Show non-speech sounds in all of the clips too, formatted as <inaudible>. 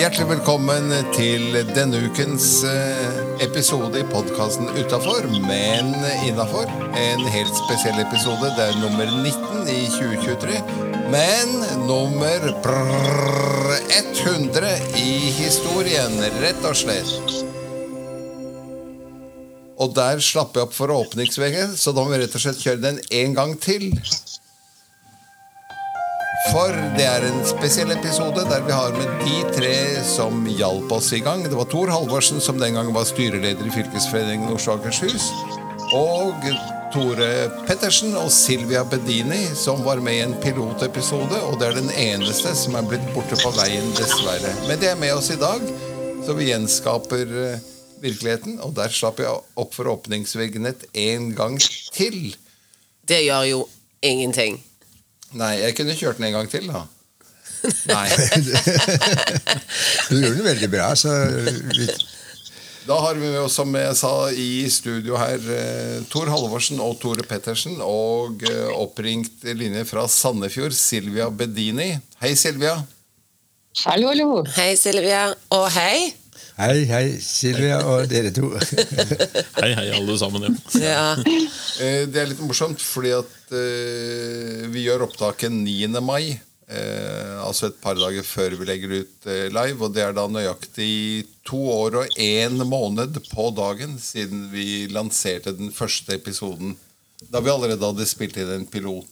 Hjertelig velkommen til denne ukens eh, episode i podkasten Utafor, men innafor. En helt spesiell episode. Det er nummer 19 i 2023. Men nummer brrr, 100 i historien, rett og slett. Og der slapp jeg opp for åpningsveggen, så da må vi rett og slett kjøre den en gang til. For det er en spesiell episode der vi har med de tre som hjalp oss i gang. Det var Tor Halvorsen, som den gangen var styreleder i Fylkesforeningen Oslo og Akershus. Og Tore Pettersen og Silvia Bedini, som var med i en pilotepisode. Og det er den eneste som er blitt borte på veien, dessverre. Men de er med oss i dag, så vi gjenskaper eh, virkeligheten. Og der slapp jeg opp for åpningsveggenet en gang til. Det gjør jo ingenting. Nei, jeg kunne kjørt den en gang til, da. <laughs> Nei. Du gjør den veldig bra, så vi, Da har vi med oss, som jeg sa, i studio her eh, Tor Halvorsen og Tore Pettersen. Og eh, oppringt linje fra Sandefjord, Silvia Bedini. Hei, Silvia. Hallo, hallo. Hei, Silvia. Og hei. Hei, hei, Silvia og dere to. <laughs> Hei, hei, alle sammen. Ja. Ja. Eh, Det er litt morsomt, fordi at eh, vi gjør opptaket 9. mai. Eh, altså et par dager før vi legger ut live. Og det er da nøyaktig to år og én måned på dagen siden vi lanserte den første episoden. Da vi allerede hadde spilt inn en pilot.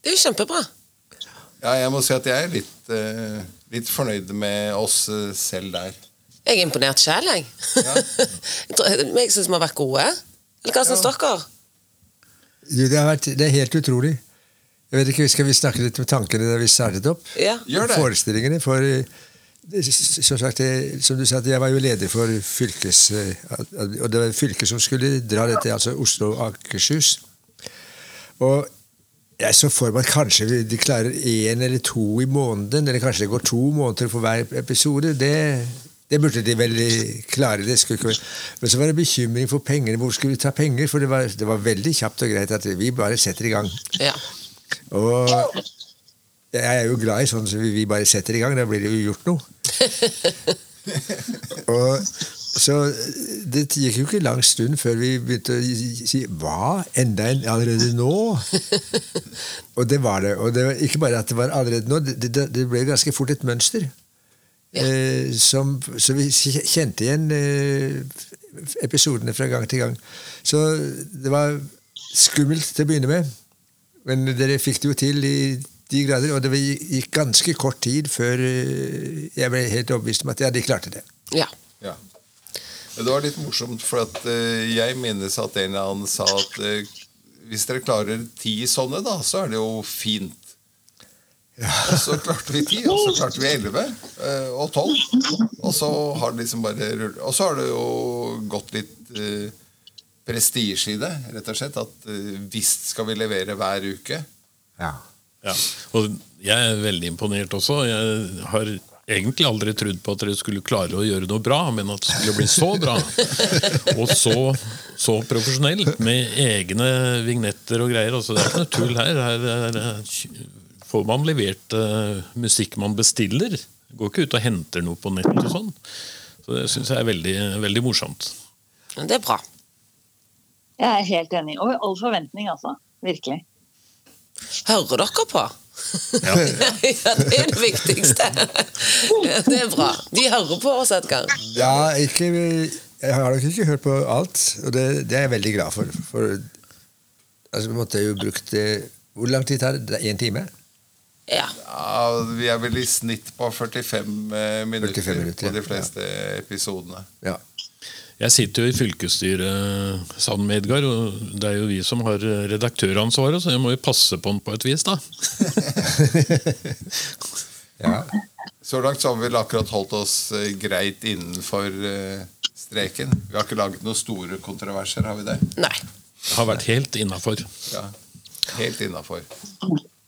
Det er jo kjempebra. Ja, jeg må si at jeg er litt, litt fornøyd med oss selv der. Jeg er imponert sjæl, <laughs> jeg. tror- jeg syns vi har vært gode. Eller hva syns dere? Du, det, har vært, det er helt utrolig. Jeg vet ikke, Skal vi snakke litt om tankene da vi startet opp? Ja. Gjør det. Forestillingene. For eh, som sagt, jeg, som du sa, jeg var jo leder for fylkes... eh, Og det var fylket som skulle dra dette, altså Oslo og Akershus. Og jeg så for meg at kanskje de klarer én eller to i måneden, eller kanskje det går to måneder for hver episode. Det, det burde de vel klare. det skulle ikke... Men så var det bekymring for pengene. Hvor skulle vi ta penger? For det var, det var veldig kjapt og greit at vi bare setter i gang. Ja. Og jeg er jo glad i sånn som vi bare setter i gang. Da blir det jo gjort noe. <laughs> og så Det gikk jo ikke lang stund før vi begynte å si Hva? Enda en allerede nå? <laughs> og det var det. Og det var ikke bare at det var allerede nå, det, det, det ble ganske fort et mønster. Eh, som, så vi kjente igjen eh, episodene fra gang til gang. Så det var skummelt til å begynne med. Men dere fikk det jo til i de grader, og det gikk ganske kort tid før eh, jeg ble helt overbevist om at ja, de klarte det. ja. Ja. Det var litt morsomt, for at eh, jeg minnes at en eller annen sa at eh, hvis dere klarer ti sånne, da, så er det jo fint. Og så klarte vi ti, og så klarte vi elleve eh, og tolv. Og så har det liksom bare rullet. Og så har det jo gått litt eh, prestisje i det, rett og slett. At eh, visst skal vi levere hver uke. Ja. Ja. Og jeg er veldig imponert også. Jeg har egentlig aldri trodd på at dere skulle klare å gjøre noe bra, men at det skulle bli så bra. <laughs> Og så, så profesjonelt, med egne vignetter og greier. Altså, det er ikke noe tull her. her er, er, får man levert uh, musikk man bestiller. Går ikke ut og henter noe på nett og sånn. Så det syns jeg er veldig, veldig morsomt. Det er bra. Jeg er helt enig. Over all forventning, altså. Virkelig. Hører dere på? Ja. <laughs> ja, det er det viktigste. Det er bra. De hører på oss, Edgar. ja, ikke Jeg har nok ikke hørt på alt, og det, det er jeg veldig glad for. For altså, vi måtte jo brukt eh, Hvor lang tid tar det? Én time? Ja. Ja, Vi er vel i snitt på 45 eh, minutter, 45 minutter, på de ja. fleste episodene. Ja. Jeg sitter jo i fylkesstyret sammen med Edgar, og det er jo vi som har redaktøransvaret, så jeg må jo passe på han på et vis, da. <laughs> ja. Så langt så har vi vel akkurat holdt oss eh, greit innenfor eh, streken. Vi har ikke laget noen store kontroverser, har vi det? Nei. Det Har vært helt innafor. Ja, Helt innafor.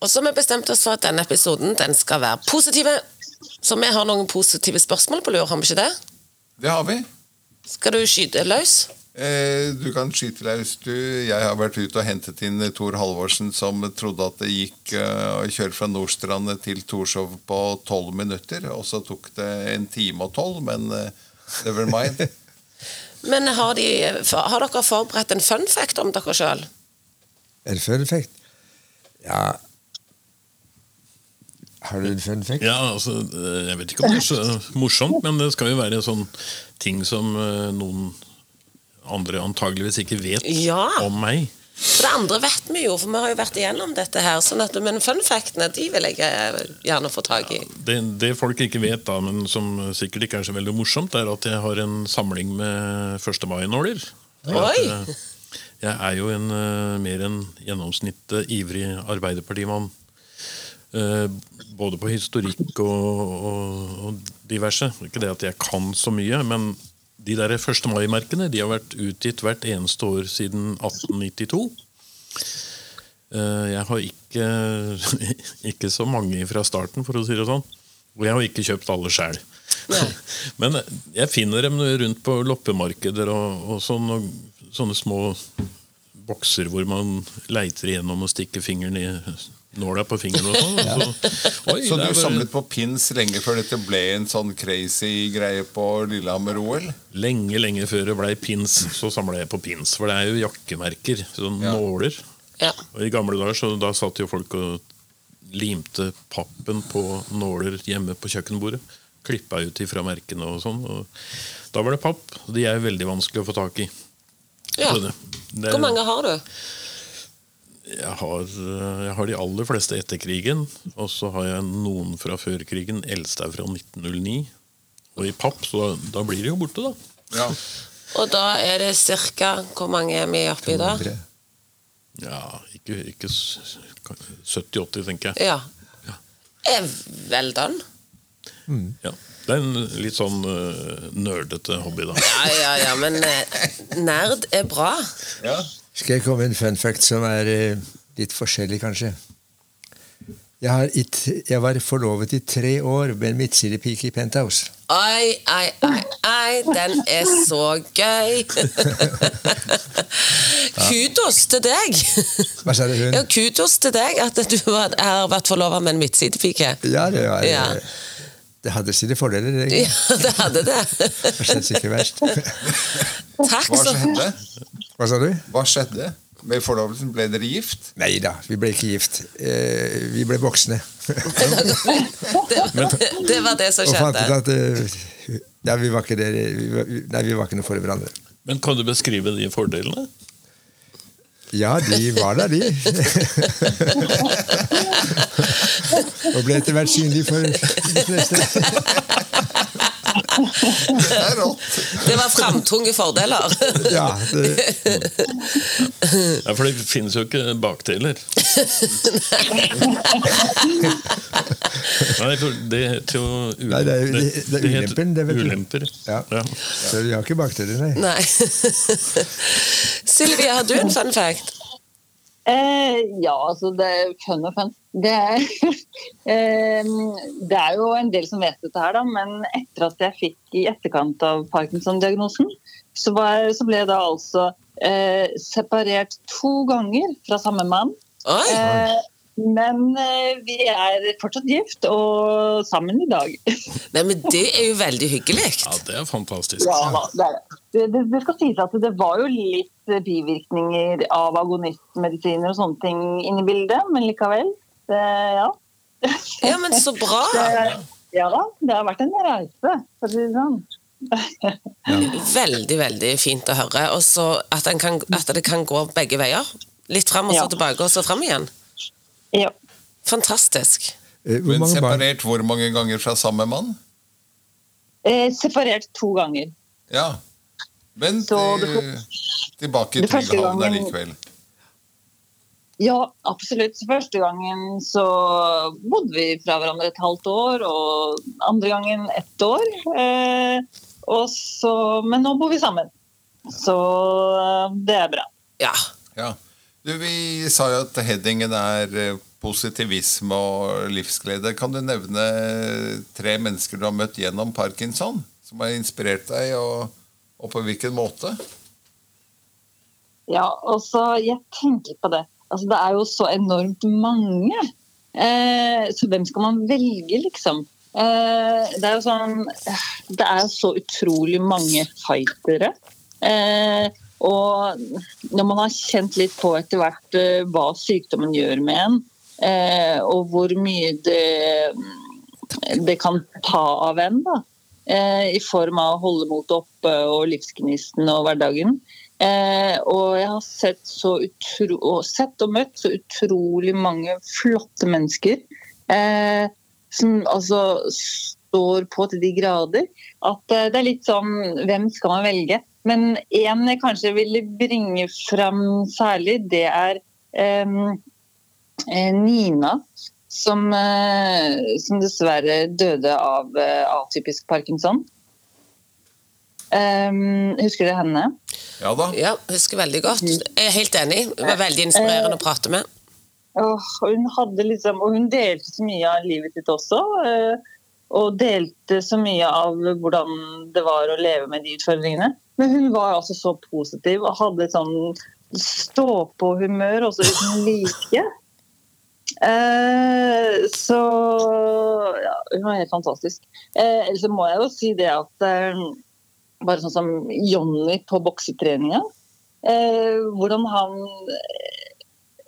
Og så har vi bestemt oss for at denne episoden den skal være positive. Så vi har noen positive spørsmål på lur, har vi ikke det? Det har vi. Skal du skyte løs? Eh, du kan skyte løs, du. Jeg har vært ute og hentet inn Tor Halvorsen, som trodde at det gikk eh, å kjøre fra Nordstrand til Torshov på tolv minutter. Og så tok det en time og tolv, men eh, never mind. <laughs> Men har, de, har dere forberedt en fun fact om dere sjøl? En fun fact? Ja Har du en fun fact? Ja, altså, eh, Jeg vet ikke om det er så morsomt, men det skal jo være sånn ting som eh, noen andre antageligvis ikke vet Ja. om meg. For det andre vet vi jo, for vi har jo vært igjennom dette her. Sånn at, men fun factene de vil jeg eh, gjerne få tak i. Det, det folk ikke vet, da, men som sikkert ikke er så veldig morsomt, er at jeg har en samling med 1. mai-nåler. Jeg er jo en mer enn gjennomsnittet ivrig arbeiderpartimann. Eh, både på historikk og, og, og diverse. Ikke det at jeg kan så mye, men de der 1. mai-merkene de har vært utgitt hvert eneste år siden 1892. Eh, Jeg har ikke, <laughs> ikke så mange fra starten, for å si det sånn. Og jeg har ikke kjøpt alle sjæl. <laughs> Men jeg finner dem rundt på loppemarkeder og, og sånne, sånne små bokser hvor man leiter igjennom og stikker fingeren i nåla på fingeren og sånn. ja. Så, oi, Så du bare- samlet på pins lenge før dette ble en sånn crazy greie på Lillehammer-OL? Lenge, lenge før det blei pins, så samla jeg på pins. For det er jo jakkemerker. Sånn Ja. nåler. Ja. Og I gamle dager så da satt jo folk og limte pappen på nåler hjemme på kjøkkenbordet. Klippa ut ifra merkene og sånn. Og da var det papp. og De er veldig vanskelig å få tak i. Ja. Det- det- Hvor mange har du? Jeg har, jeg har de aller fleste etter krigen. Og så har jeg noen fra før krigen. Eldste er fra 1909. Og i papp, så da, da blir de jo borte, da. Ja. Og da er det cirka Hvor mange er vi oppi da? 200. Ja, ikke, ikke 70-80, tenker jeg. Ja. Er vel done. Ja. Det er en litt sånn uh, nerdete hobby, da. Ja, ja, ja, men eh, nerd er bra. ja. Skal jeg komme med en fun fact som er eh, litt forskjellig, kanskje? Jeg, jeg var forlovet i tre år med en midtsidepike i Penthouse. Oi, oi, oi, oi, den er så gøy! <laughs> <laughs> Kudos til deg! Hva sa du, hun? Ja, kudos til deg at du har har vært forlova med en midtsidepike. Ja, det var Ja. Det hadde sine fordeler. Det Ja, det hadde det. var slett ikke verst. Takk, Hva så skjedde? Hva sa du? Hva skjedde? Med forlovelsen ble dere gift? Nei da, vi ble ikke gift. Eh, vi ble voksne. det, det var det som skjedde. Og fant ut at eh, ja, vi var ikke der, vi var, Nei, vi var ikke noe for hverandre. Men kan du beskrive de fordelene? Ja, de var der, de. <laughs> Og ble etter hvert synlige for de fleste. Det er rått. Det var framtunge fordeler. Ja, det, Ja, For det finnes jo ikke bakdeler. Nei, for det heter jo ulemper. Nei, det er- det- det er ulempen, det vet. Ulemper. Ja. Ja. så vi har ikke bakdeler, nei. Nei. <laughs> Silvia, har du en fun fact? Eh, ja, altså det er fun og fun. Det er, <laughs> eh, det er jo en del som vet dette her, da, men etter at jeg fikk i etterkant av Parkinson-diagnosen, så, så ble jeg da altså eh, separert to ganger fra samme mann. Eh, men eh, vi er fortsatt gift og sammen i dag. <laughs> Nei, men Det er jo veldig hyggelig. ja, det er fantastisk. Ja, det, er det. Det, det, det skal sies at det var jo litt eh, bivirkninger av agonistmedisiner og sånne ting inne i bildet, men likevel. Det, ja. <laughs> Ja, men så bra! <laughs> Det, ja da, det har vært en reise, for å si det sånn. Veldig, veldig fint å høre. Og så at, kan, at det kan gå begge veier. Litt fram og så Ja. tilbake, og så fram igjen. Ja. Fantastisk. Eh, Hvor Men separert hvor mange ganger fra samme mann? Eh, separert to ganger. Ja. Men Så det eh, tilbake til Tryggehavn allikevel. Ja, absolutt. Så Første gangen så bodde vi fra hverandre et halvt år, og andre gangen ett år. Eh, og så, men nå bor vi sammen. Så eh, det er bra. Ja. Ja. Du, vi sa jo at headingen er eh, positivisme og livsglede. Kan du nevne tre mennesker du har møtt gjennom parkinson, som har inspirert deg, og, og på hvilken måte? Ja, og så jeg tenker på det. Altså, det er jo så enormt mange. Eh, så hvem skal man velge, liksom? Eh, det er jo sånn Det er så utrolig mange fightere. Eh, og når man har kjent litt på etter hvert eh, hva sykdommen gjør med en, eh, og hvor mye det, det kan ta av en, da, eh, i form av å holde motet oppe og livsgnisten og hverdagen. Og jeg har sett, utro og sett og møtt så utrolig mange flotte mennesker som altså står på til de grader at det er litt sånn Hvem skal man velge? Men en jeg kanskje ville bringe fram særlig, det er eh, Nina. Som, eh, som dessverre døde av eh, atypisk parkinson. Um, husker du henne? Ja da. Ja, husker veldig godt. Jeg er helt enig. Hun var veldig inspirerende å prate med. Og hun hadde liksom, og hun delte så mye av livet sitt også. eh, Og delte så mye av hvordan det var å leve med de utfordringene. Men hun var altså så positiv og hadde et sånn stå-på-humør også uten like. Eh, så ja, hun var helt fantastisk. Eh, ellers må jeg jo si det at eh, bare sånn som Jonny på boksetreninga. Eh, hvordan han eh,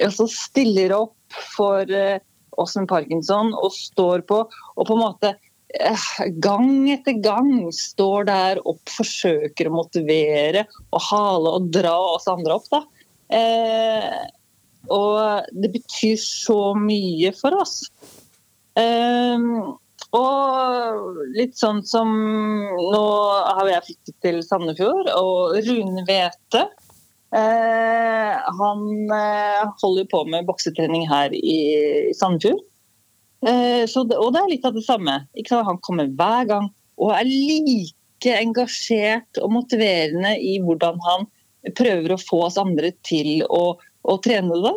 altså stiller opp for eh, oss med parkinson og står på, og på en måte eh, gang etter gang står der og forsøker å motivere og hale og dra oss andre opp. da. Eh, og det betyr så mye for oss. Eh, og litt sånn som Nå har jeg flyttet til Sandefjord, og Rune Wete eh, Han eh, holder på med boksetrening her i Sandefjord. Eh, det, og det er litt av det samme. Han kommer hver gang og er like engasjert og motiverende i hvordan han prøver å få oss andre til å, å trene det.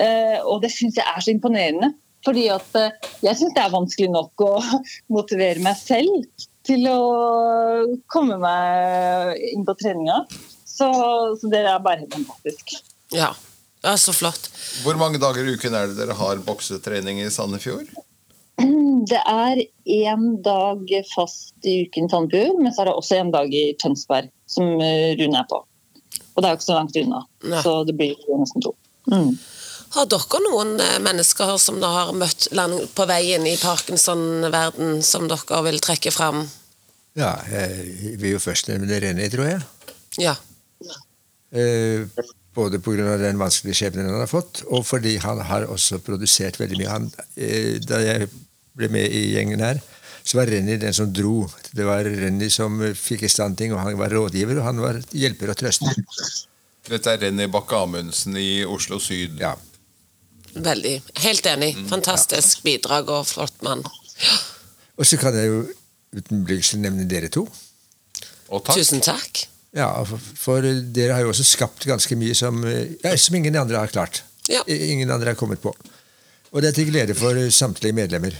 Eh, og det syns jeg er så imponerende. Fordi at eh, jeg syns det er vanskelig nok å <laughs> motivere meg selv til å komme meg inn på treninga. Så, så det er bare fantastisk. Ja. Ja, så flott. Hvor mange dager i uken er det dere har boksetrening i Sandefjord? <clears throat> Det er én dag fast i uken i Sandefjord, men så er det også en dag i Tønsberg som eh, Rune er på. Og det er jo ikke så langt unna, Nei. så det blir nesten to. Mm. Har dere noen eh, mennesker som dere har møtt på veien i Parkinson-verden, som dere vil trekke fram? Ja, jeg vil jo først nevne René, tror jeg. Ja. Eh, både pga. den vanskelige skjebnen han har fått, og fordi han har også produsert veldig mye. Han, eh, da jeg ble med i gjengen her, så var Renny den som dro. Det var Renny som eh, fikk i stand ting, og han var rådgiver, og han var hjelper og trøster. Dette er Renny Bakke Amundsen i Oslo Syd. Ja. Veldig. Helt enig. Fantastisk bidrag og flott mann. Og så kan jeg jo uten blygsel nevne dere to. Og takk. Tusen takk. Ja, for, for dere har jo også skapt ganske mye som, eh, ja, som ingen andre har klart. Ja. Ingen andre har kommet på. Og det er til glede for samtlige medlemmer.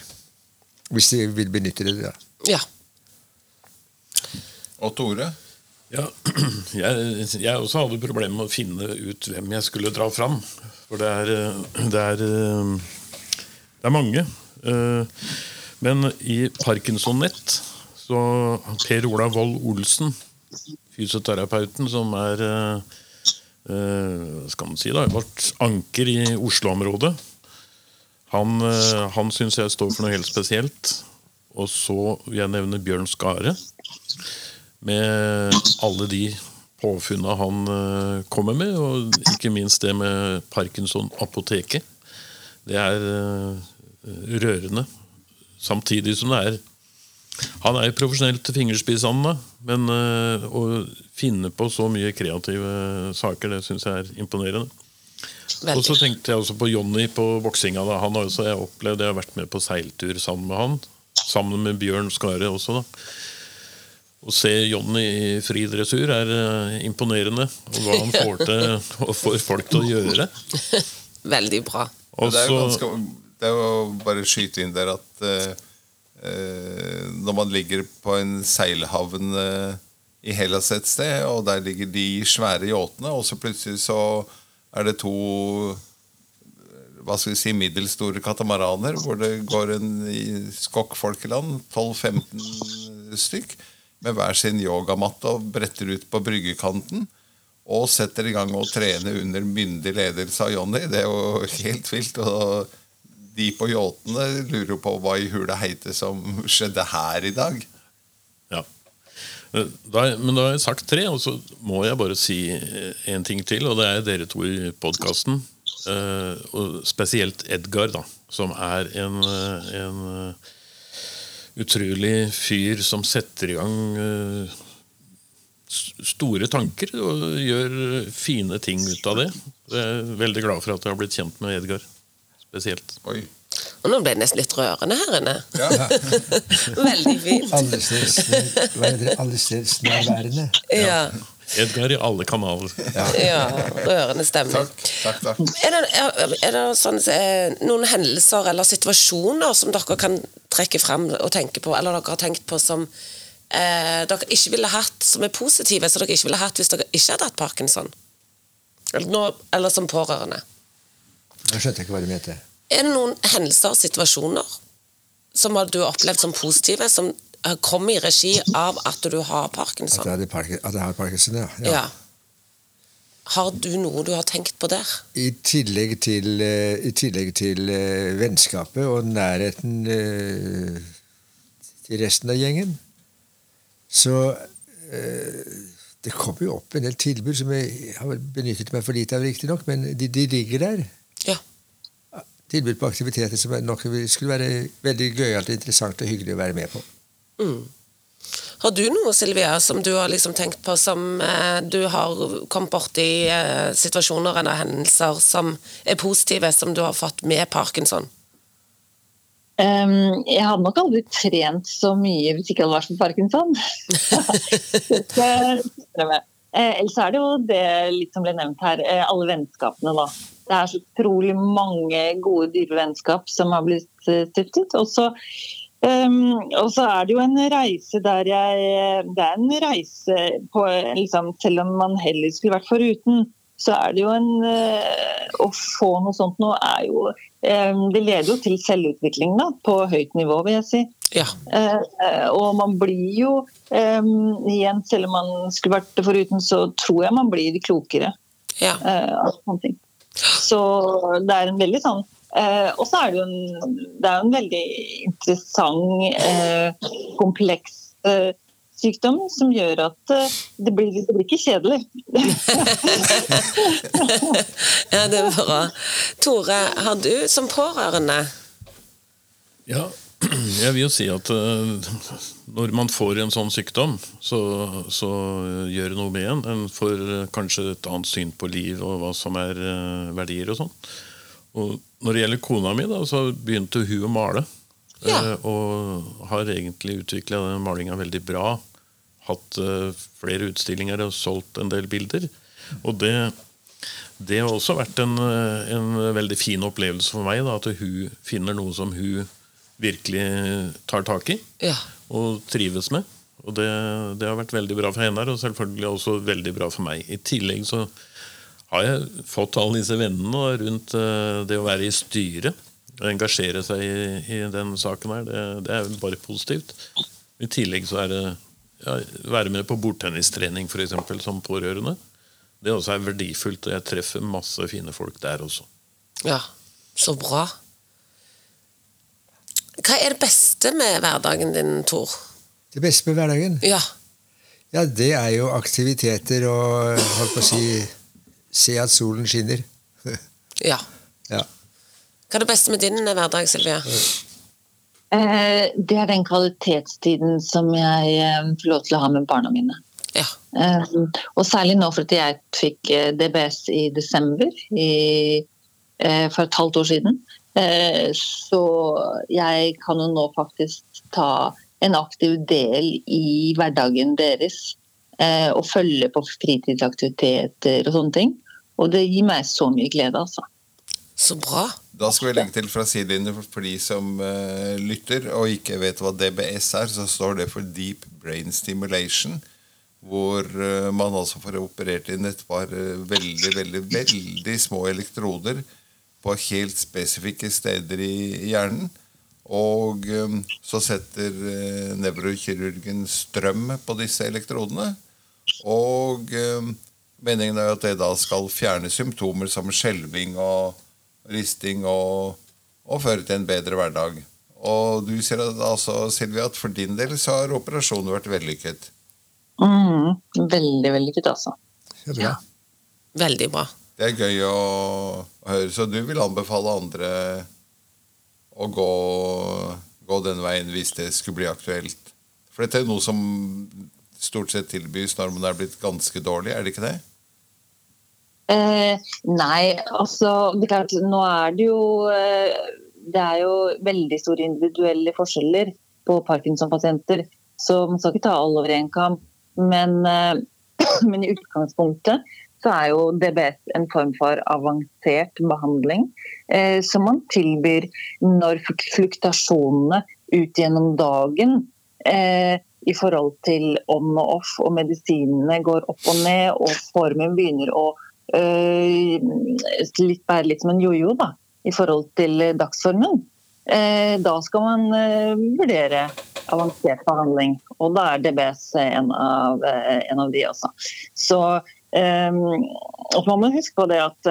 Hvis de vil benytte det. da. Ja. Og Tore? Ja, <clears throat> jeg, jeg også hadde problemer med å finne ut hvem jeg skulle dra fram. For det er, eh, det er, eh, det er mange. Eh, Men i Parkinson-nett så Per Olav Wold Olsen, fysioterapeuten som er eh, eh, skal man si da, vårt anker i Oslo-området, han, eh, han syns jeg står for noe helt spesielt. Og så vil jeg nevne Bjørn Skare med alle de påfunna han kommer med, og ikke minst det med Parkinson-apoteket. Det er rørende. Samtidig som det er Han er jo profesjonell til fingerspissene, men eh, å finne på så mye kreative saker, det syns jeg er imponerende. Og så tenkte jeg også på Jonny på boksinga. Da. Han har også jeg opplevd, jeg har vært med på seiltur sammen med han. Sammen med Bjørn Skare også. da. Å se Jonny i fri dressur er eh, imponerende. Og hva han får til og får folk til å gjøre. Veldig bra. Også, det, er jo ganske, det er jo bare å skyte inn der at eh, når man ligger på en seilhavn eh, i Hellas et sted, og der ligger de svære yachtene, og så plutselig så er det to hva skal vi si, middelstore katamaraner, hvor det går en i skokkfolkeland, 12-15 stykk, med hver sin yogamatte og bretter ut på bryggekanten. Og setter i gang å trene under myndig ledelse av Jonny. Det er jo helt vilt. og de på yachtene lurer på hva i hula heite som skjedde her i dag. Ja. Da, men da har jeg sagt tre, og så må jeg bare si en ting til. Og det er dere to i podkasten. Og spesielt Edgar, da, som er en, en utrolig fyr som setter i gang store tanker og gjør fine ting ut av det. Jeg er veldig glad for at jeg har blitt kjent med Edgar spesielt. Oi. Og nå ble det nesten litt rørende her inne. Ja. <laughs> Veldig fint. Allestedsnærværende. Ja. Edgar i alle kanaler. ja. Rørende stemmer. Takk. takk, takk. Er det, er, er det sånn, eh, noen hendelser eller situasjoner som dere kan trekke fram og tenke på, eller dere har tenkt på som eh, dere ikke ville hatt, som er positive, som dere ikke ville hatt hvis dere ikke hadde hatt parkinson? Eller, nå, eller som pårørende? Nå skjønte ikke hva du mente. Er det noen hendelser, situasjoner, som du har opplevd som positive, som kom i regi av at du har At parkinson? jeg, park at jeg har parkinson, ja. Ja. Har du noe du har tenkt på der? I tillegg til, eh, i tillegg til uh, vennskapet og nærheten uh, til resten av gjengen, så uh, Det kommer jo opp en del tilbud som jeg har benyttet meg for lite av, riktignok, men de, de ligger der. Tilbud på aktiviteter som er nok skulle være veldig gøyalt, interessant og hyggelig å være med på. Har du noe, Silvia, som du har liksom tenkt på som eh, du har kommet borti eh, situasjoner eller hendelser som er positive, som du har fått med parkinson? Um, jeg hadde nok aldri trent så mye hvis ikke hadde vært for parkinson. <laughs> Det- eh, Ellers er det jo det litt som ble nevnt her, eh, alle vennskapene. da. Det er så utrolig mange gode, dyrevennskap som har blitt eh, stiftet. Og så um, er det jo en reise der jeg Det er en reise på liksom, Selv om man heller skulle vært foruten, så er det jo en eh, Å få noe sånt nå er jo um, Det leder jo til selvutvikling da, på høyt nivå, vil jeg si. Ja. Eh, og man blir jo um, Igjen, selv om man skulle vært det foruten, så tror jeg man blir klokere ja. Uh, av sånne ting. Så det er en veldig sånn eh, Og så er det jo en, det er en veldig interessant, eh, kompleks eh, sykdom som gjør at eh, det, blir, det blir ikke kjedelig. <laughs> ja, det er bra. Tore, har du som pårørende Ja, jeg vil jo si at eh, når man får en sånn sykdom, så, så gjør det noe med en. En får eh, kanskje et annet syn på liv og hva som er eh, verdier og sånn. Og når det gjelder kona mi, da, så begynte hun å male. Ja. eh, Og har egentlig utvikla den malinga veldig bra. Hatt eh, flere utstillinger og solgt en del bilder. Og det, det har også vært en, eh, en veldig fin opplevelse for meg. Da, at hun finner noe som hun virkelig tar tak i Ja. og trives med. Og det, det har vært veldig bra for henne, og selvfølgelig også veldig bra for meg. I tillegg så har jeg fått alle disse vennene rundt eh, det å være i styret. Og engasjere seg i, i den saken her. Det, det er bare positivt. I tillegg så er det ja, være med på bordtennistrening for eksempel, som pårørende. Det også er verdifullt, og jeg treffer masse fine folk der også. ja. Så bra. Hva er det beste med hverdagen din, Tor? Det beste med hverdagen, Ja. ja, det er jo aktiviteter og holdt på å si se at solen skinner. <laughs> ja. Ja. Hva er det beste med din hverdag, Silvia? Eh, det er den kvalitetstiden som jeg eh, får lov til å ha med barna mine. Ja. Eh, og særlig nå fordi jeg fikk eh, DBS i desember i, eh, for et halvt år siden. Eh, så jeg kan jo nå faktisk ta en aktiv del i hverdagen deres. Eh, og følge på fritidsaktiviteter og sånne ting. Og det gir meg så mye glede, altså. Så bra. Da skal vi legge til fra sidelinjen for- for de som uh, lytter og ikke vet hva DBS er, så står det for Deep Brain Stimulation. hvor uh, man altså får operert inn et par veldig, veldig, veldig små elektroder på helt spesifikke steder i hjernen. Og eh, så setter eh, nevrokirurgen strøm på disse elektrodene. Og eh, meningen er at det da skal fjerne symptomer som skjelving og risting og, og føre til en bedre hverdag. Og du sier at, altså, Silvia, at for din del så har operasjonen vært vellykket. Mm, veldig vellykket, altså. Ja. Veldig bra. Det er gøy å høre. Så du vil anbefale andre å gå, gå den veien hvis det skulle bli aktuelt? For dette er noe som stort sett tilbys når man er blitt ganske dårlig, er det ikke det? Eh, nei, altså det er klart, Nå er det jo eh, Det er jo veldig store individuelle forskjeller på Parkinson-pasienter, så man skal ikke ta alle over én kam. Men, eh, <clears throat> men i utgangspunktet så er jo DBS en form for avansert behandling eh, som man tilbyr når fluktasjonene ut gjennom dagen eh, i forhold til on og off, og medisinene går opp og ned, og formen begynner å eh, litt, være litt som en jojo da, i forhold til dagsformen. Eh, da skal man øh, vurdere avansert behandling, og da er DBS en av, øh, en av de også. Så og man må huske på det at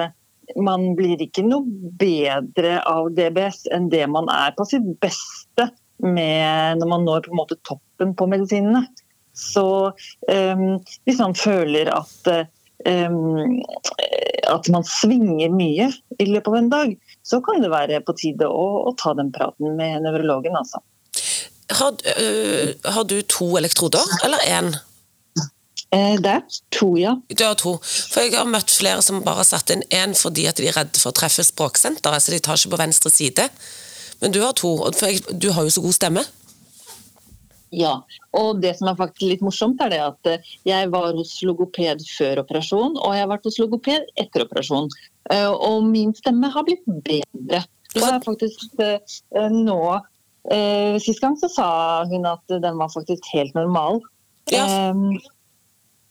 man blir ikke noe bedre av DBS enn det man er på sitt beste når man når på en måte toppen på medisinene. Så um, hvis man føler at, um, at man svinger mye i løpet av en dag, så kan det være på tide å, å ta den praten med nevrologen. Altså. Har, øh, har du to elektroder, eller én? Eh, det er to, ja. Du har to. For jeg har møtt flere som bare har satt inn én fordi at de er redd for å treffe språksenteret, så de tar ikke på venstre side. Men du har to, for du har jo så god stemme. Ja, og det som er faktisk litt morsomt er det at eh, jeg var hos logoped før operasjon, og jeg har vært hos logoped etter operasjon. Eh, Og min stemme har blitt bedre. Og jeg har faktisk nå Sist gang så sa hun at den var faktisk helt normal. Ja.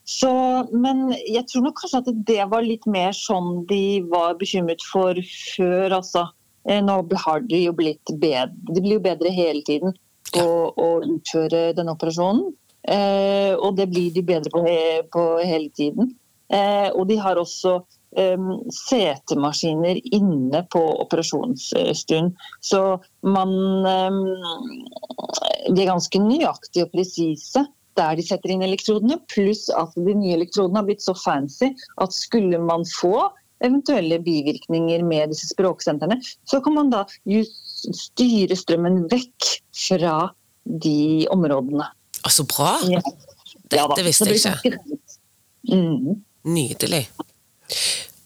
Ehm, så, men jeg tror nok kanskje at det var litt mer sånn de var bekymret for før, altså. Eh, Nå har de jo blitt bedre. De blir jo bedre hele tiden på å utføre denne operasjonen. Eh, og det blir de bedre på, he på hele tiden. Eh, og de har også eh, setemaskiner inne på operasjonsstund. Så man De er ganske nøyaktige og presise der de setter inn elektrodene, pluss at de nye elektrodene har blitt så fancy at skulle man få eventuelle bivirkninger med disse språksentrene, så kan man da styre strømmen vekk fra de områdene. Så bra! Ja. Dette Ja visste jeg ikke. Mm. Nydelig.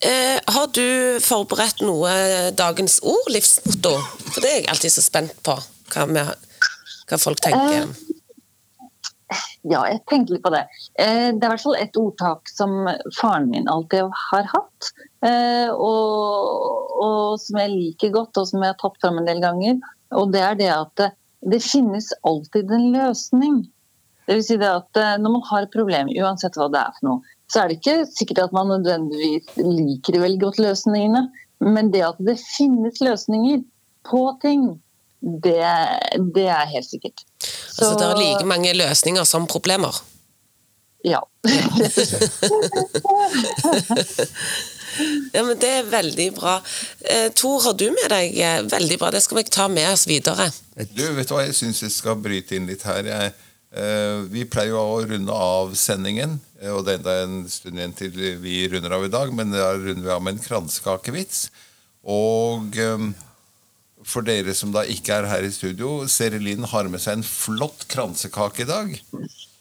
Eh, har du forberedt noe dagens ord, livsmotto? For det er jeg alltid så spent på, hva, vi, hva folk tenker. Ja, jeg tenkte litt på det. Eh, Det er i hvert fall et ordtak som faren min alltid har hatt, eh, og, og som jeg liker godt, og som jeg har tatt fram en del ganger. Og det er det at det, det finnes alltid en løsning. Det vil si det at eh, når man har et problem, uansett hva det er for noe, så er det ikke sikkert at man nødvendigvis liker veldig godt løsningene, men det at det finnes løsninger på ting, det, det er helt sikkert. Altså, det er like mange løsninger som problemer. Ja. Ja, men Det er veldig bra. Eh, Tor, har du med deg eh, Veldig bra, det skal vi ta med oss videre. Du, vet du hva, jeg syns jeg skal bryte inn litt her. Jeg, eh, vi pleier jo å runde av sendingen, eh, og det er enda en stund igjen til vi runder av i dag, men da runder vi av med en kransekakevits. Og eh, for dere som da ikke er her i studio, Serilin har med seg en flott kransekake i dag.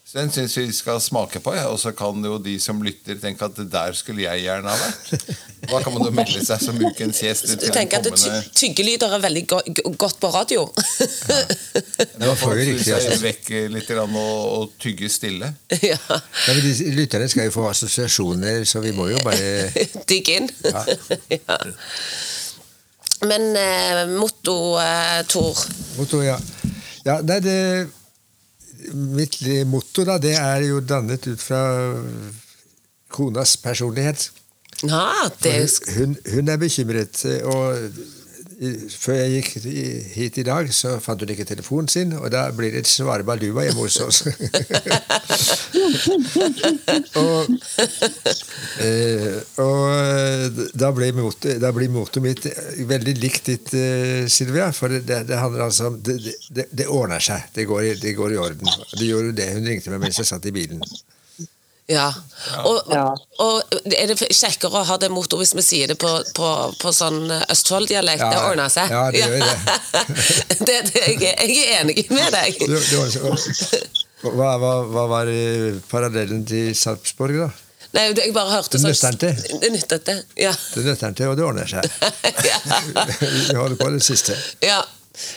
Så den syns vi skal smake på, ja. og så kan jo de som lytter, tenke at det der skulle jeg gjerne ha vært. Da kan man jo melde seg som ukens gjest. Du tenker at kommende- tyggelyder er veldig go godt på radio? <laughs> Det var for riktig, altså. vekk litt grann og, og tygge stille. ja. Ja, men de, lytterne skal jo få assosiasjoner, så vi må jo bare <laughs> Digge inn. Ja. <laughs> ja. Men eh, motto, eh, Tor Motto, ja. ja nei, det, mitt motto da, det er jo dannet ut fra konas personlighet. Ja, det hun, hun, hun er bekymret. og før jeg gikk hit i dag, så fant hun ikke telefonen sin, og da blir det et svare baluba hjemme hos oss. <laughs> og, eh, og mottoet da blir mottoet mitt veldig likt ditt, eh, Silvia. For det, det handler altså om det, det, det ordner seg. Går, det går i orden. Det gjorde det. Hun ringte meg mens jeg satt i bilen. Ja. Og, og er det kjekkere å ha det motto hvis vi sier det på, på, på sånn Østfold-dialekt? Ja, det ordner seg. ja, det gjør <laughs> det, det, jeg, er- jeg er enig med deg. Det, det hva, hva, hva var parallellen til Sarpsborg, da? Nei, jeg bare hørte Det sånn nøtter ikke. Det nytter ikke. Ja. Det nøtter han til, og det ordner seg. <laughs> <laughs> Vi holder på det siste. ja.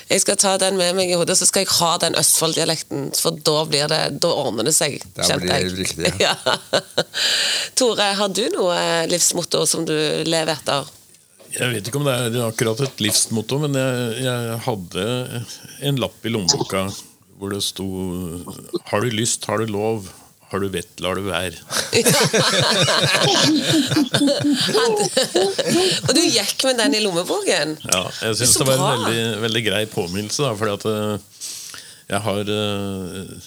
Jeg skal ta den med meg i hodet, så skal jeg ha den Østfold-dialekten. For da, blir det, da ordner det seg. Da blir det jeg. <laughs> ja. ja. Tore, har du noe livsmotto som du lever etter? Jeg vet ikke om det er akkurat et livsmotto, men jeg, jeg hadde en lapp i lommeboka hvor det sto 'Har du lyst, har du lov. Har du vett, lar du være'. Og du gikk med den i lommeboken? Ja, jeg syns det, det var en veldig, veldig grei påminnelse. For fordi at eh, jeg har eh,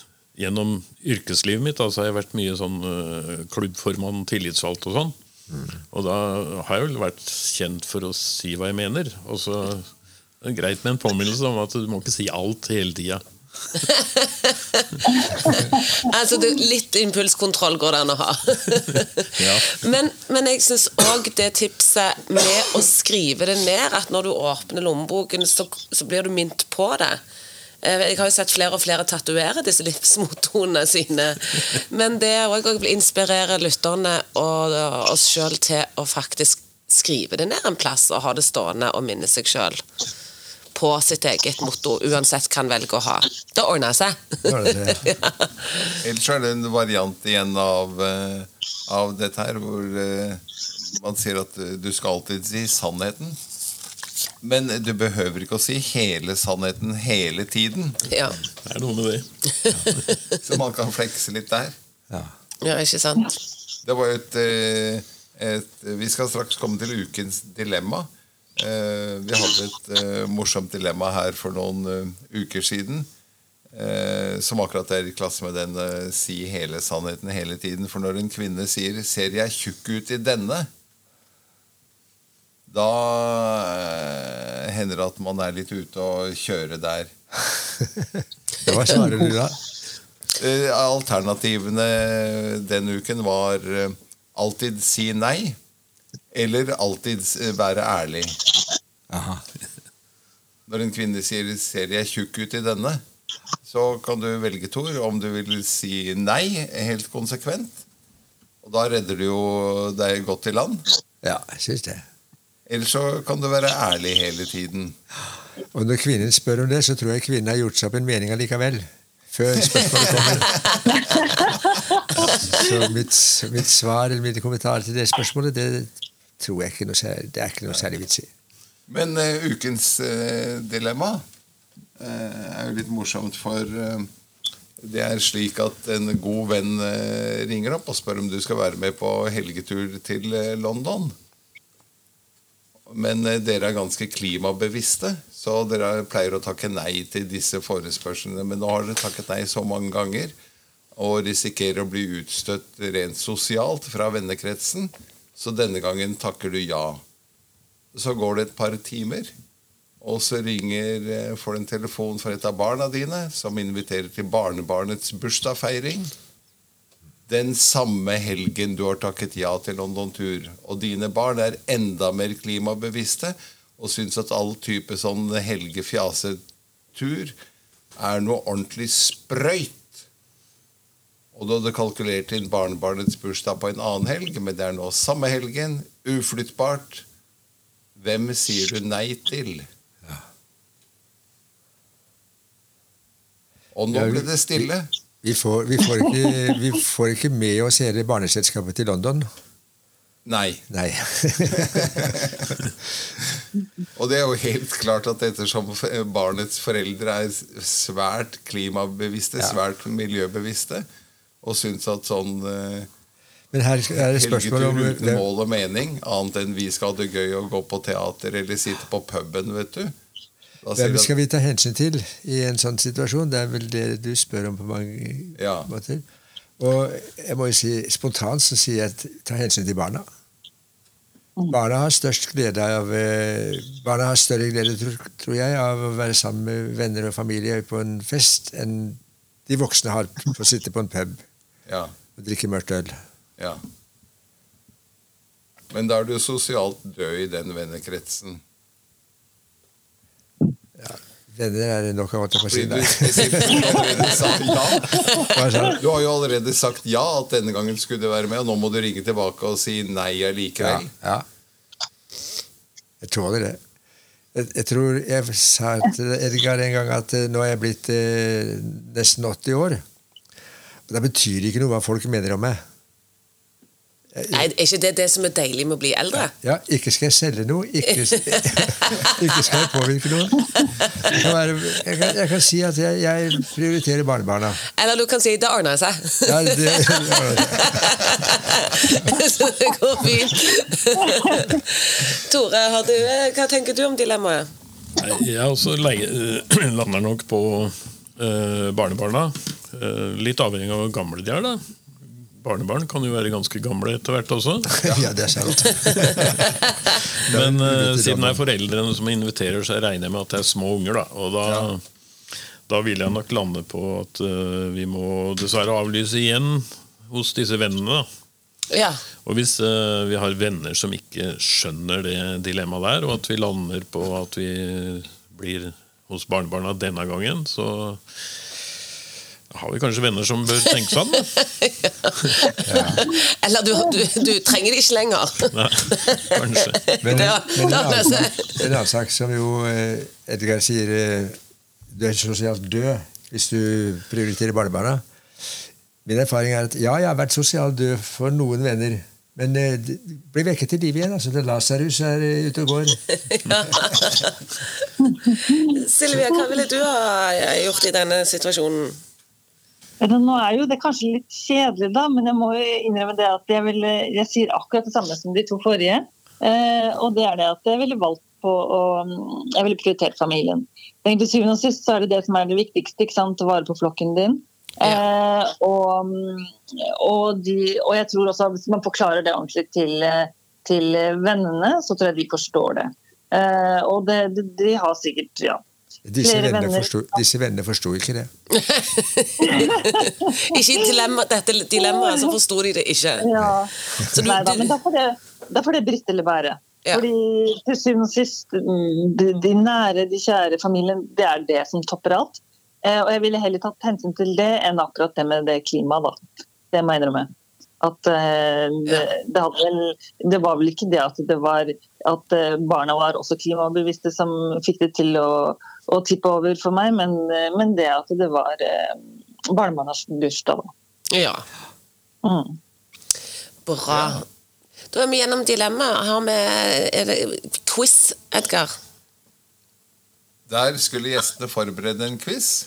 Gjennom yrkeslivet mitt altså, så har jeg vært mye sånn eh, klubbformann, tillitsvalgt og sånn. Og da har jeg vel vært kjent for å si hva jeg mener. Og så er det greit med en påminnelse om at du må ikke si alt hele tida. <laughs> Altså, det, litt impulskontroll går det an å ha. <laughs> Ja. men, men jeg syns òg det tipset med å skrive det ned, at når du åpner lommeboken, så, så blir du minnet på det. Eh, Jeg har jo sett flere og flere tatovere disse livsmottoene sine. Men det òg å inspirere lytterne og oss sjøl til å faktisk skrive det ned en plass og ha det stående og minne seg sjøl på sitt eget motto, uansett hva han velger å ha. Det ordner seg. <laughs> ja. Ellers er det en variant igjen av, eh, av dette her, hvor eh, man sier at eh, du skal alltid si sannheten. Men du behøver ikke å si hele sannheten hele tiden. ja. Det er noe med det. <laughs> Så man kan flekse litt der. Ja. ja, ikke sant? Det var jo et, et Vi skal straks komme til ukens dilemma. Eh, Vi hadde et eh, morsomt dilemma her for noen eh, uker siden. eh, Som akkurat er i klasse med den 'si hele sannheten hele tiden'. For når en kvinne sier 'ser jeg tjukk ut i denne', da hender det at man er litt ute og kjører der. <laughs> Hva svarer du da? Alternativene den uken var alltid si nei, eller alltid eh, være ærlig. Aha. Når en kvinne sier 'ser jeg tjukk ut i denne', så kan du velge, Tor, om du vil si nei helt konsekvent. Og da redder du jo deg godt i land. Ja, jeg syns det. Eller så kan du være ærlig hele tiden. Og når kvinnen spør om det, så tror jeg kvinnen har gjort seg opp en mening allikevel. Før spørsmålet kommer. <laughs> Så mitt, mitt svar eller mitt kommentar til det spørsmålet, det tror jeg ikke noe særlig, det er ikke noe særlig vits i. Men uh, ukens uh, dilemma uh, er jo litt morsomt, for det er slik at en god venn ringer opp og spør om du skal være med på helgetur til London. Men dere er ganske klimabevisste, så dere pleier å takke nei til disse forespørslene. Men nå har dere takket nei så mange ganger og risikerer å bli utstøtt rent sosialt fra vennekretsen, så denne gangen takker du ja. Så går det et par timer, og så ringer, eh, får du en telefon fra et av barna dine, som inviterer til barnebarnets bursdagsfeiring. Den samme helgen du har takket ja til London-tur. Og dine barn er enda mer klimabevisste og syns at all type sånn helge-fjase-tur er noe ordentlig sprøyt. Og du hadde kalkulert inn barnebarnets bursdag på en annen helg, men det er nå samme helgen, uflyttbart. Hvem sier du nei til? Og nå Ja, ble det stille. Vi får, vi får, ikke, vi får ikke med oss hele barneselskapet til London. Nei. Nei. <laughs> Og det er jo helt klart at ettersom barnets foreldre er svært klimabevisste, svært miljøbevisste, og syns at sånn eh, Men her er det spørsmål om helgetur uten mål og mening, annet enn vi skal ha det gøy og gå på teater eller sitte på puben, vet du. Da hvem skal vi ta hensyn til i en sånn situasjon. Det er vel det du spør om på mange Ja. måter. Og jeg må jo si, spontant så sier jeg at ta hensyn til barna. Barna har størst glede av eh, Barna har større glede, tror, tror jeg, av å være sammen med venner og familie på en fest enn de voksne har på å sitte på en pub Ja, drikke mørkt øl. ja. Men da er du sosialt død i den vennekretsen. Venner er det nok av at jeg får si sin du ja. <laughs> Har jo allerede sagt ja at denne gangen skulle du være med, og nå må du ringe tilbake og si nei Ja, allikevel. ja. Jeg tåler det. Jeg, jeg tror jeg sa til Edgar en gang at eh, nå er jeg blitt eh, nesten 80 år. Da betyr ikke noe hva folk mener om meg. Nei, Er ikke det det som er deilig med å bli eldre? Ja, Ikke skal jeg selge noe, ikke, <laughs> ikke skal jeg påvirke noe. Jeg kan, være, jeg kan, jeg kan si at jeg, jeg prioriterer barnebarna. Eller du kan si 'det ordner seg'. Ja, det, <laughs> Så det går fint. Tore, har du, eh, hva tenker du om dilemmaet? Jeg også <clears throat> lander nok på eh, barnebarna. Eh, litt avhengig av hvor gamle de er. da Barnebarn kan jo være ganske gamle etter hvert også. <laughs> ja, det er sant. <laughs> Men uh, siden det er foreldrene som inviterer, så regner jeg med at det er små unger. da Og da, da vil jeg nok lande på at uh, vi må dessverre avlyse igjen hos disse vennene. da Ja. Og hvis uh, vi har venner som ikke skjønner det dilemmaet der, og at vi lander på at vi blir hos barnebarna denne gangen, så har vi kanskje venner som bør tenke sånn. ja. <laughs> Eller du, du, du trenger de ikke lenger. Nei, kanskje. <laughs> Men, Det men var- en, det annen, det. en annen sak som jo eh, Edgar sier eh, Du er sosialt død hvis du prioriterer barnebarna. Min erfaring er at ja, jeg har vært sosialt død for noen venner. Men eh, blir vekket til liv igjen. altså det Lasarus er eh, ute og går. <laughs> Silvia, hva ville du ha gjort i denne situasjonen? Nå er jo det kanskje litt kjedelig, da, men jeg må jo innrømme det at jeg, vil, jeg sier akkurat det samme som de to forrige. Eh, og det er det at jeg ville valgt på å Jeg ville prioritert familien. Men Til syvende og sist så er det det som er det viktigste. ikke sant? Vare på flokken din. Eh, og, og, de, og jeg tror også at hvis man forklarer det ordentlig til, til vennene, så tror jeg de forstår det. Eh, og det, de, de har sikkert ja, Disse vennene venner. forsto, disse vennene forsto ikke det. <laughs> Ikke i dilemma, dette dilemmaet, så forsto de det ikke. Ja. Så du- Nei da, men da får det, da får det Britt eller være. Ja. Fordi til syvende og sist, mm, de, de nære, de kjære familien, det er det som topper alt. Eh, og jeg ville heller tatt hensyn til det enn akkurat det med det klimaet, da. Det må jeg innrømme. At eh, det, det, hadde vel, det var vel ikke det at det var at eh, barna var også klimabevisste som fikk det til å, å tippe over for meg, men, eh, men det at det var eh, barnebarnas bursdag, da. Ja, Mm. bra. Da er vi gjennom dilemmaet. Har vi er det quiz, Edgar? Der skulle gjestene forberede en quiz.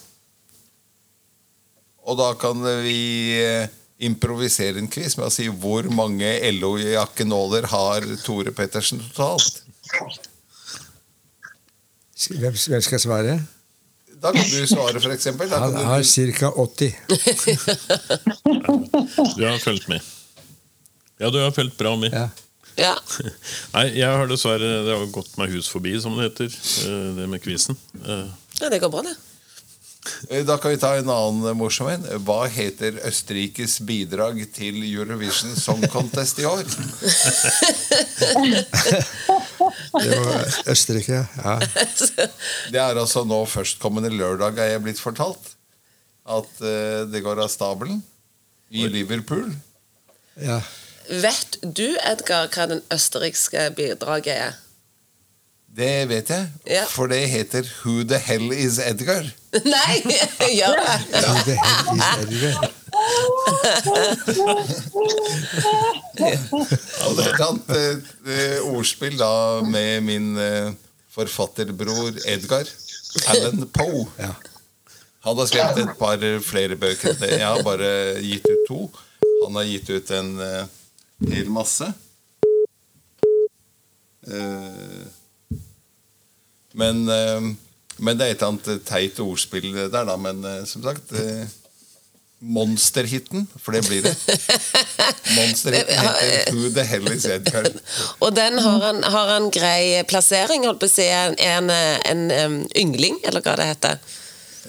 Og da kan vi eh, improvisere en quiz med å si hvor mange LO-jakkenåler har Tore Pettersen totalt. Hvem, hvem skal svare? Da kan du svare, eksempel. Han har du, ca. 80. Du har fulgt med. Ja, du har fulgt bra med. Ja. Ja. <laughs> Nei, jeg har dessverre Det har gått meg hus forbi, som det heter. eh, Det med quizen. Eh, ja, det går bra, det. da kan vi ta en annen morsom en. Hva heter Østerrikes bidrag til Eurovision Song Contest i år? <laughs> Det var Østerrike, ja. <laughs> Det er altså nå førstkommende lørdag, er jeg blitt fortalt. At eh, det går av stabelen i Liverpool. ja. Vet du, Edgar, hva den østerrikske bidraget er? Det vet jeg, Ja. for det heter Who the hell is Edgar? <laughs> Nei, <laughs> gjør det! Who the hell is Edgar? Og det er et annet eh, ordspill da med min eh, forfatterbror Edgar Allan Poe. Ja. Han har skrevet et par flere bøker. Jeg har bare gitt ut to. Han har gitt ut en eh, hel masse. Eh, men, eh, men det er et eller annet teit ordspill der, da. Men eh, som sagt eh, Monsterhiten, for det blir det. Monsterhiten heter Who the Hell is Edgar? <laughs> Og den har en, har en grei plassering, holdt på å si. En, en, en yngling, eller hva det heter.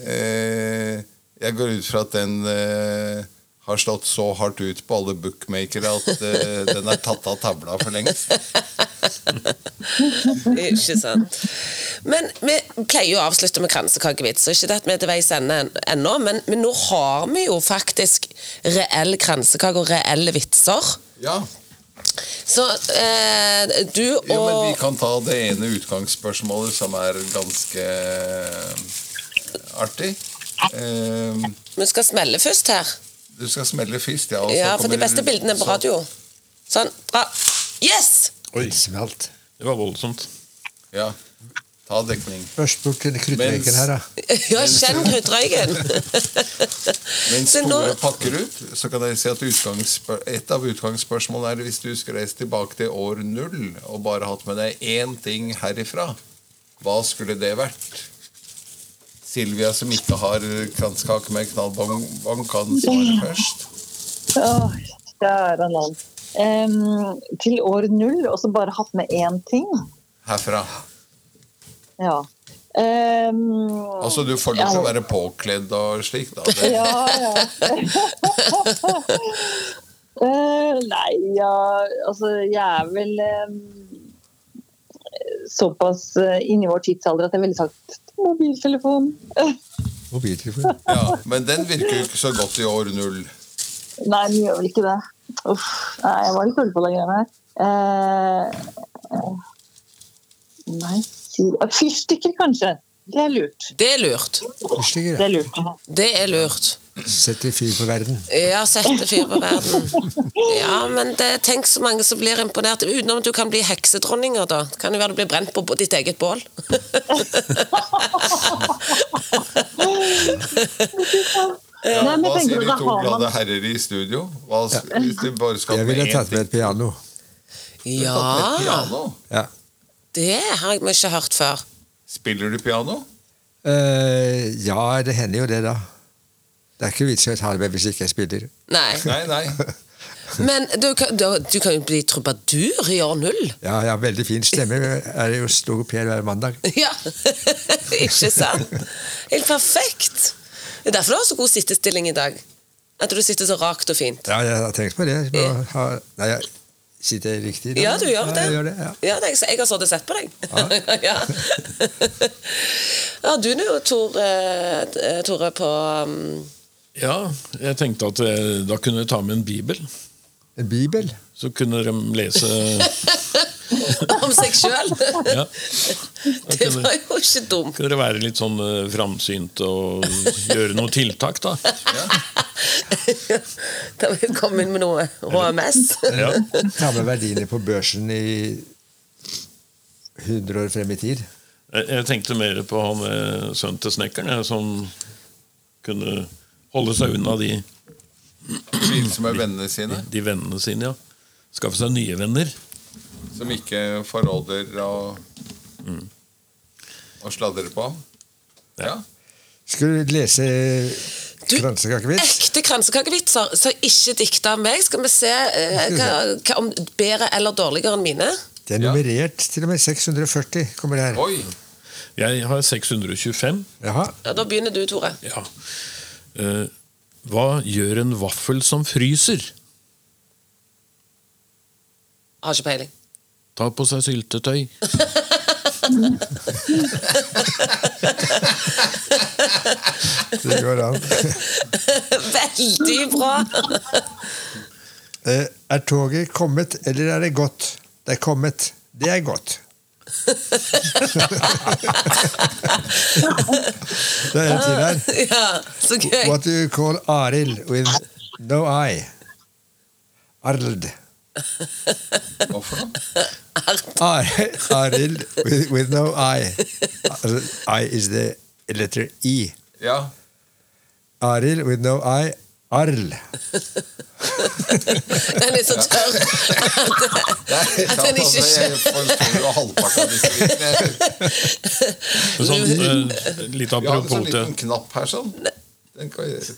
Eh, jeg går ut fra at den eh, har slått så hardt ut på alle bookmakere at eh, den er tatt av tavla for lengst. <laughs> Ikke sant. Men vi pleier jo å avslutte med kransekakevits, og ikke det at vi er til veis ende ennå, men, men nå har vi jo faktisk reell kransekake og reelle vitser. Ja, Så eh, du og jo, men vi kan ta det ene utgangsspørsmålet som er ganske eh, artig. Eh, Vi skal smelle først her. du skal smelle først, ja. og så Ja, for de beste bildene er på radio. Sånn. Bra. Yes! Oi, Det smalt. det var voldsomt. Ja, ta dekning. Først bort til kruttrøyken her, da. <laughs> Ja, kjenn kruttrøyken! Mens Så pakker ut, så kan jeg si at et av utgangsspørsmålene er hvis du skulle reist tilbake til år null og bare hatt med deg én ting herifra, hva skulle det vært? Silvia, som ikke har kranskake med knallbong, kan svare først. Åh, Kjære land. Um, til år null, og så bare hatt med én ting. Herfra. Ja. Um, Altså, du får lov til å være påkledd og slik, da. <laughs> Det, Ja, ja. uh, <laughs> nei, ja Altså, jeg er vel um, såpass uh, inni vår tidsalder at jeg ville sagt mobiltelefon. <laughs> Mobiltelefon. ja, men den virker jo ikke så godt i år null. Nei, den gjør vel ikke det. Uff, nei, jeg var litt full på de greiene her. Uh, uh, nei, eh, fyrstikker kanskje. Det er lurt. Det er lurt. Fyrstikker, Det er lurt. Det er lurt. Setter fyr på verden. Ja, sette fyr på verden. Ja, men det, tenk så mange som blir imponert. Utenom at du kan bli heksedronninger, da. Kan det være du blir brent på ditt eget bål? Ja, Nei, hva sier de to glade herrer i studio? Hva, hvis de bare skal Jeg ville tatt med et piano. Tatt med et Ja, piano? Ja. Det har jeg ikke hørt før. Spiller du piano? Uh, ja, det hender jo det, da. Det er ikke vits i å ta det med hvis ikke jeg spiller. Nei. <laughs> Nei, nei. Men du, kan- du, du kan jo bli trubadur i år null. Ja, ja veldig fin stemme. Jeg er jo logoped hver mandag. <laughs> Ja, <laughs> ikke sant? Helt perfekt. Det er derfor du har så god sittestilling i dag. At du sitter så rakt og fint. Ja, jeg har tenkt på det. Jeg må ha, nei, jeg sitter jeg riktig Da? Ja, du gjør det. Ja, jeg gjør det ja. Ja, det jeg har sittet og sett på deg. Ja. <laughs> Har du nå, Tore, eh, Tore på um, Ja, jeg tenkte at eh, da kunne jeg ta med en bibel. En bibel? Så kunne de lese <laughs> om seg sjøl? ja. <laughs> Det var jo ikke dumt. kunne det være litt sånn uh, framsynte og gjøre noen tiltak, da. <laughs> Da vil vi komme inn med noe HMS. Ja. Ta med verdiene på børsen i 100 år frem i tid. Jeg, jeg tenkte mer på han eh, sønnen til snekkeren, som kunne holde seg unna de, Tvilsomme vennene sine, de vennene sine. ja. Skaffe seg nye venner. som ikke forråder og, og sladrer på. Ja. Skal du lese Du, kransekakevits? Ekte kransekakevitser, så ikke dikta av meg. Skal vi se eh, hva, hva, om bedre eller dårligere enn mine? Det er Ja. nummerert til og med 640. kommer det her. Oi! Jeg har 625. Jaha. Ja, Da begynner du, Tore. Ja. Uh, hva gjør en vaffel som fryser? Har ikke peiling. Ta på seg syltetøy. Det går an. Veldig bra! Eh, Er toget kommet, eller er det gått? Det er kommet. Det er godt. det er en til her. Ja, så gøy. What do you call Arild with no eye. Arld. Hvorfor da? Ar Arild with, with no I. I is the letter E. Ja. Arild with no I. Arl. Den er så tørr Nei, at den ikke skjønner jeg uh, Litt apropos til Sånn, eh, Vi har en sånn liten knapp her sånn. Den kan jeg...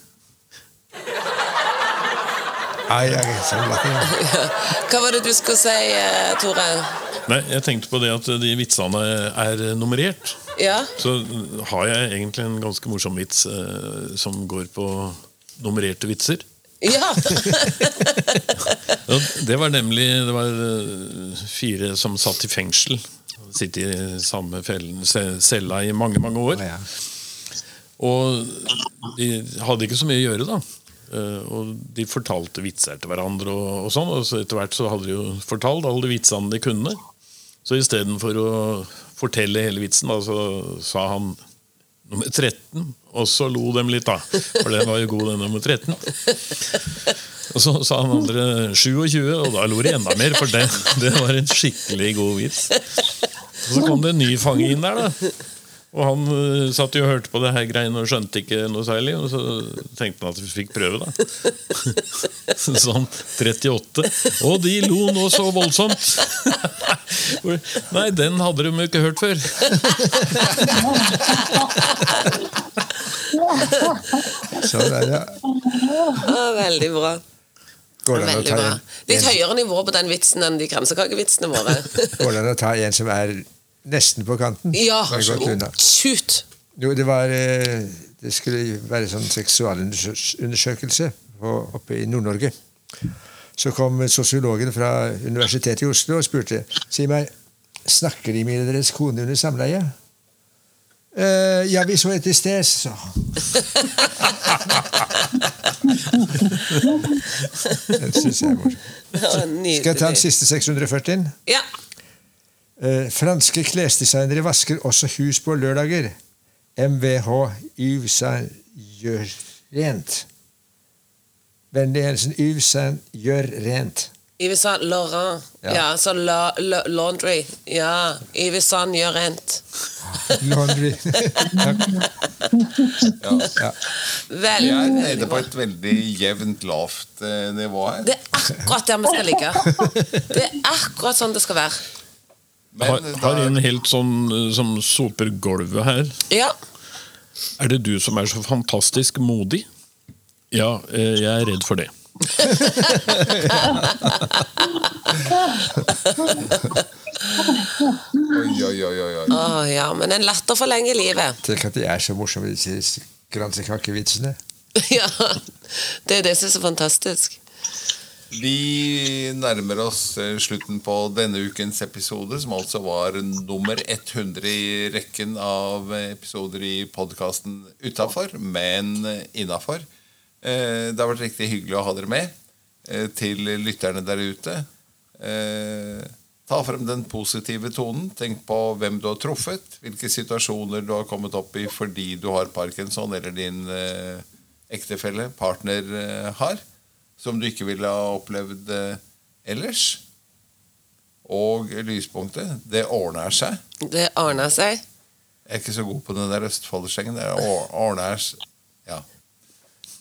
Ai, ai. <laughs> Hva var det du skulle si, eh, Tore? Nei, jeg tenkte på det at de vitsene er nummerert. Ja? Så har jeg egentlig en ganske morsom vits eh, som går på nummererte vitser. Ja! <laughs> <laughs> Ja, det var nemlig det var eh, fire som satt i fengsel. Sittet i samme fellen, cella i mange, mange år. Og de hadde ikke så mye å gjøre, da. Eh, Og de fortalte vitser til hverandre, og, og sånn, og så etter hvert så hadde de jo fortalt alle de vitsene de kunne. Så istedenfor å fortelle hele vitsen, da, så sa han nummer 13, og så lo dem litt, da. For den var jo god, den nummer 13. Og så sa han andre 27, og da lo de enda mer, for det, det var en skikkelig god vits. Og så kom det en ny fange inn der, da. Og han uh, satt jo og hørte på det her greiene og skjønte ikke noe særlig. Og så tenkte han at vi fikk prøve, da. <laughs> Sånn 38. Og de lo nå så voldsomt! <laughs> Nei, den hadde de jo ikke hørt før. Sånn er det. Veldig bra. Går det an å Veldig ta bra. Litt høyere nivå på den vitsen enn de kransekakevitsene våre. går det an å ta en som er nesten på kanten? Ja, Det shoot! Jo, det var eh, Det skulle være sånn seksualundersøkelse oppe i Nord-Norge. Så kom sosiologen fra Universitetet i Oslo og spurte Si meg, snakker de med deres kone under samleie? Uh, ja, vi så etter i sted, så. Den syns jeg er morsom. Skal jeg ta den siste 640? Ja. Eh, franske klesdesignere vasker også hus på lørdager. MVH Yves Saint gjør rent. Vennlig hilsen Yves Saint gjør rent. Yves Saint Laurent. Ja. Ja, så la, la, laundry. Ja. Yves Saint gjør rent. <laughs> Laundry. <laughs> Ja. Veldig, Vi er nede på et veldig jevnt lavt eh, nivå her. Det er akkurat der vi skal ligge. Det er akkurat sånn det skal være. Har, Men har har en helt sånn som soper gulvet her. Ja. Er det du som er så fantastisk modig? Ja, eh, jeg er redd for det. <laughs> oi, oi, oi, oi, Oh, ja, men en latter forlenger livet. Tenk at de er så morsomme, disse kransekakevitsene. <laughs> Ja. Det er det som er så fantastisk. Vi nærmer oss eh, slutten på denne ukens episode, som altså var nummer 100 i rekken av episoder i podkasten utafor, men innafor. Det har vært riktig hyggelig å ha dere med. Eh, Til lytterne der ute. eh, Ta frem den positive tonen. Tenk på hvem du har truffet. Hvilke situasjoner du har kommet opp i fordi du har parkinson, eller din eh, ektefelle, partner, eh, har som du ikke ville ha opplevd eh, ellers. Og lyspunktet det ordner seg. Det ordner seg. Jeg er ikke så god på den der østfolderslengen. Det ordner seg. Ja.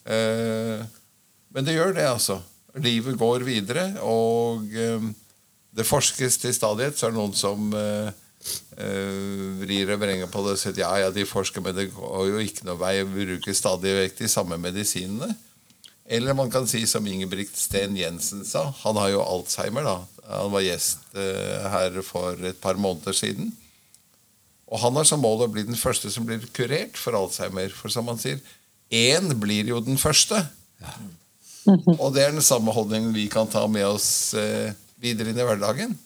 Eh, men det gjør det, altså. Livet går videre, og eh, det forskes til stadighet. Så er det noen som vrir og vrenger på det og sier ja, ja, de forsker, men det går jo ikke noe vei. Vi bruker stadig vekk de samme medisinene. Eller man kan si som Ingebrigt Sten Jensen sa, han har jo Alzheimer. da. Han var gjest eh, her for et par måneder siden. Og han har som mål å bli den første som blir kurert for Alzheimer. For som han sier, én blir jo den første. Og det er den samme holdningen vi kan ta med oss eh, videre inn i hverdagen.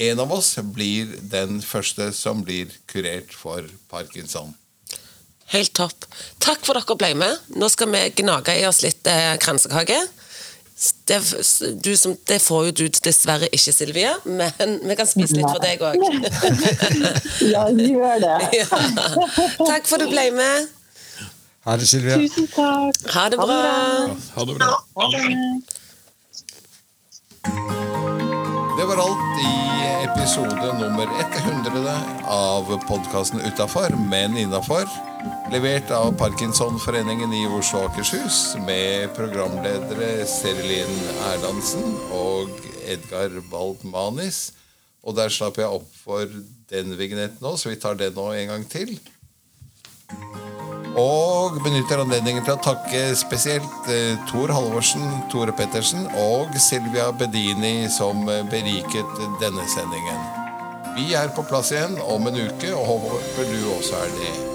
En av oss blir den første som blir kurert for parkinson. Helt topp. Takk for dere ble med. Nå skal vi gnage i oss litt eh, kransekake. Det, du som, det får jo du dessverre ikke, Silvia, men vi kan spise litt for deg òg. <laughs> Ja, gjør det. <laughs> ja. Takk for at du ble med. Ha det, Silvia. Tusen takk. Ha det bra. Ha det bra. Ha det. Det var alt i episode nummer 100 av podkasten Utafor, men innafor. Levert av Parkinsonforeningen i Oslo og Akershus med programledere Serilin Erlandsen og Edgar Waldmanis. Og der slapp jeg opp for den vignetten òg, så vi tar den nå en gang til. Og benytter anledningen til å takke spesielt eh, Tor Halvorsen, Tore Pettersen og Silvia Bedini som eh, beriket denne sendingen. Vi er på plass igjen om en uke, og håper du også er det.